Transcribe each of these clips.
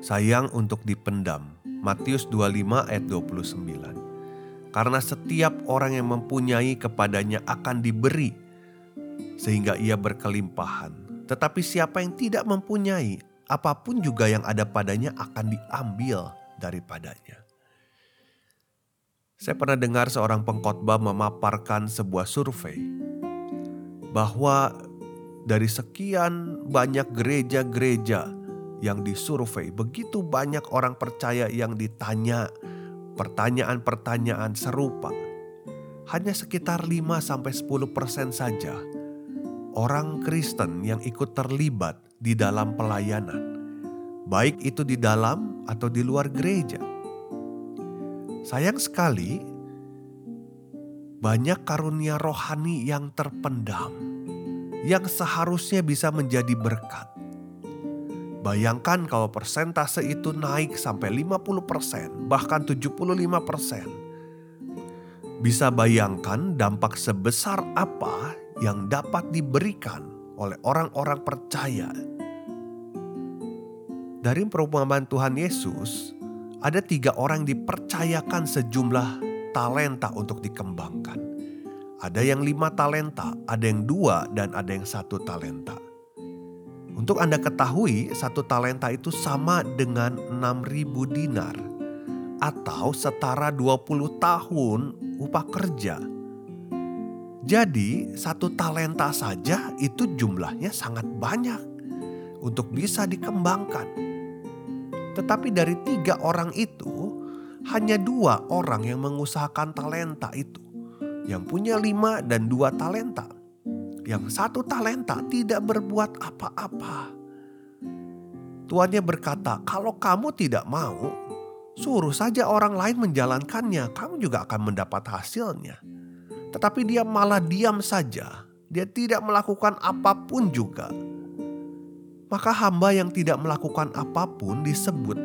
Sayang untuk dipendam. Matius 25 ayat 29. Karena setiap orang yang mempunyai kepadanya akan diberi sehingga ia berkelimpahan. Tetapi siapa yang tidak mempunyai, apa pun juga yang ada padanya akan diambil daripadanya. Saya pernah dengar seorang pengkhotbah memaparkan sebuah survei bahwa dari sekian banyak gereja-gereja yang disurvei, begitu banyak orang percaya yang ditanya pertanyaan-pertanyaan serupa. Hanya sekitar 5 sampai 10% saja orang Kristen yang ikut terlibat di dalam pelayanan. Baik itu di dalam atau di luar gereja. Sayang sekali banyak karunia rohani yang terpendam yang seharusnya bisa menjadi berkat Bayangkan kalau persentase itu naik sampai 50%, bahkan 75%. Bisa bayangkan dampak sebesar apa yang dapat diberikan oleh orang-orang percaya. Dari perumpamaan Tuhan Yesus, ada tiga orang dipercayakan sejumlah talenta untuk dikembangkan. Ada yang lima talenta, ada yang dua, dan ada yang satu talenta. Untuk Anda ketahui, satu talenta itu sama dengan 6000 dinar atau setara 20 tahun upah kerja. Jadi satu talenta saja itu jumlahnya sangat banyak untuk bisa dikembangkan. Tetapi dari tiga orang itu hanya dua orang yang mengusahakan talenta itu. Yang punya lima dan dua talenta yang satu talenta tidak berbuat apa-apa. Tuannya berkata, "Kalau kamu tidak mau, suruh saja orang lain menjalankannya, kamu juga akan mendapat hasilnya." Tetapi dia malah diam saja, dia tidak melakukan apa pun juga. Maka hamba yang tidak melakukan apa pun disebut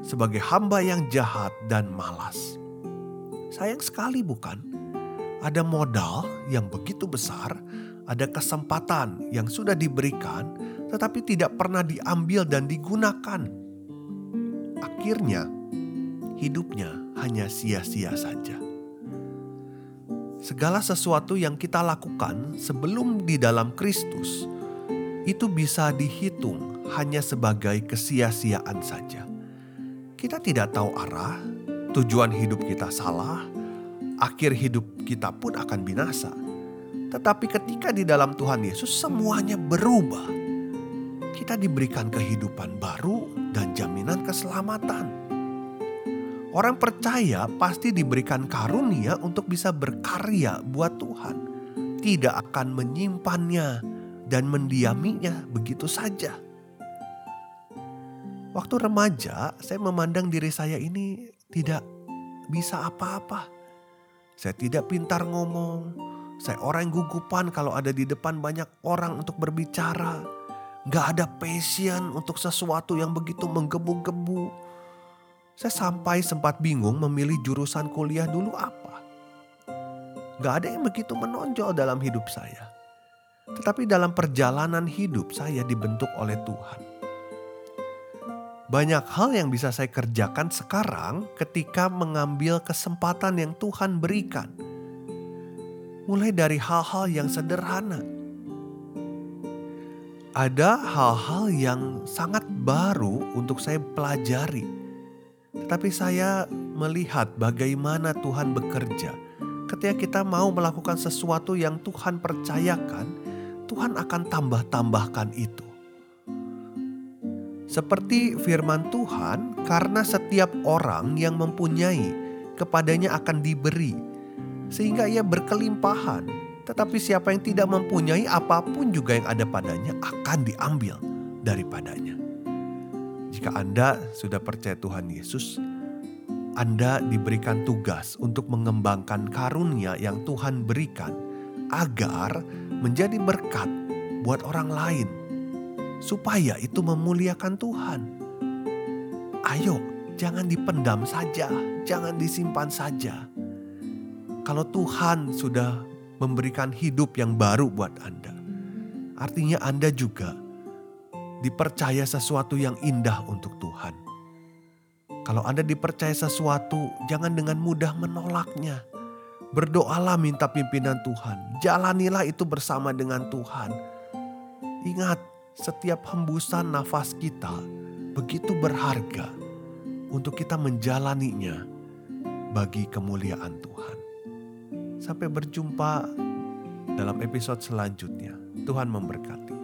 sebagai hamba yang jahat dan malas. Sayang sekali, bukan? Ada modal yang begitu besar, ada kesempatan yang sudah diberikan, tetapi tidak pernah diambil dan digunakan. Akhirnya, hidupnya hanya sia-sia saja. Segala sesuatu yang kita lakukan sebelum di dalam Kristus itu bisa dihitung hanya sebagai kesia-siaan saja. Kita tidak tahu arah, tujuan hidup kita salah, akhir hidup kita pun akan binasa tetapi ketika di dalam Tuhan Yesus semuanya berubah. Kita diberikan kehidupan baru dan jaminan keselamatan. Orang percaya pasti diberikan karunia untuk bisa berkarya buat Tuhan. Tidak akan menyimpannya dan mendiaminya begitu saja. Waktu remaja, saya memandang diri saya ini tidak bisa apa-apa. Saya tidak pintar ngomong, saya orang yang gugupan kalau ada di depan banyak orang untuk berbicara. Gak ada passion untuk sesuatu yang begitu menggebu-gebu. Saya sampai sempat bingung memilih jurusan kuliah dulu apa. Gak ada yang begitu menonjol dalam hidup saya. Tetapi dalam perjalanan hidup saya dibentuk oleh Tuhan. Banyak hal yang bisa saya kerjakan sekarang ketika mengambil kesempatan yang Tuhan berikan mulai dari hal-hal yang sederhana. Ada hal-hal yang sangat baru untuk saya pelajari, tetapi saya melihat bagaimana Tuhan bekerja. Ketika kita mau melakukan sesuatu yang Tuhan percayakan, Tuhan akan tambah-tambahkan itu. Seperti firman Tuhan, karena setiap orang yang mempunyai, kepadanya akan diberi, sehingga ia berkelimpahan. Tetapi siapa yang tidak mempunyai apa pun juga yang ada padanya akan diambil daripadanya. Jika Anda sudah percaya Tuhan Yesus, Anda diberikan tugas untuk mengembangkan karunia yang Tuhan berikan agar menjadi berkat buat orang lain, supaya itu memuliakan Tuhan. Ayo, jangan dipendam saja, jangan disimpan saja. Kalau Tuhan sudah memberikan hidup yang baru buat Anda. Artinya Anda juga dipercaya sesuatu yang indah untuk Tuhan. Kalau Anda dipercaya sesuatu, jangan dengan mudah menolaknya. Berdoalah minta pimpinan Tuhan. Jalanilah itu bersama dengan Tuhan. Ingat, setiap hembusan nafas kita begitu berharga untuk kita menjalaninya bagi kemuliaan Tuhan. Sampai berjumpa dalam episode selanjutnya. Tuhan memberkati.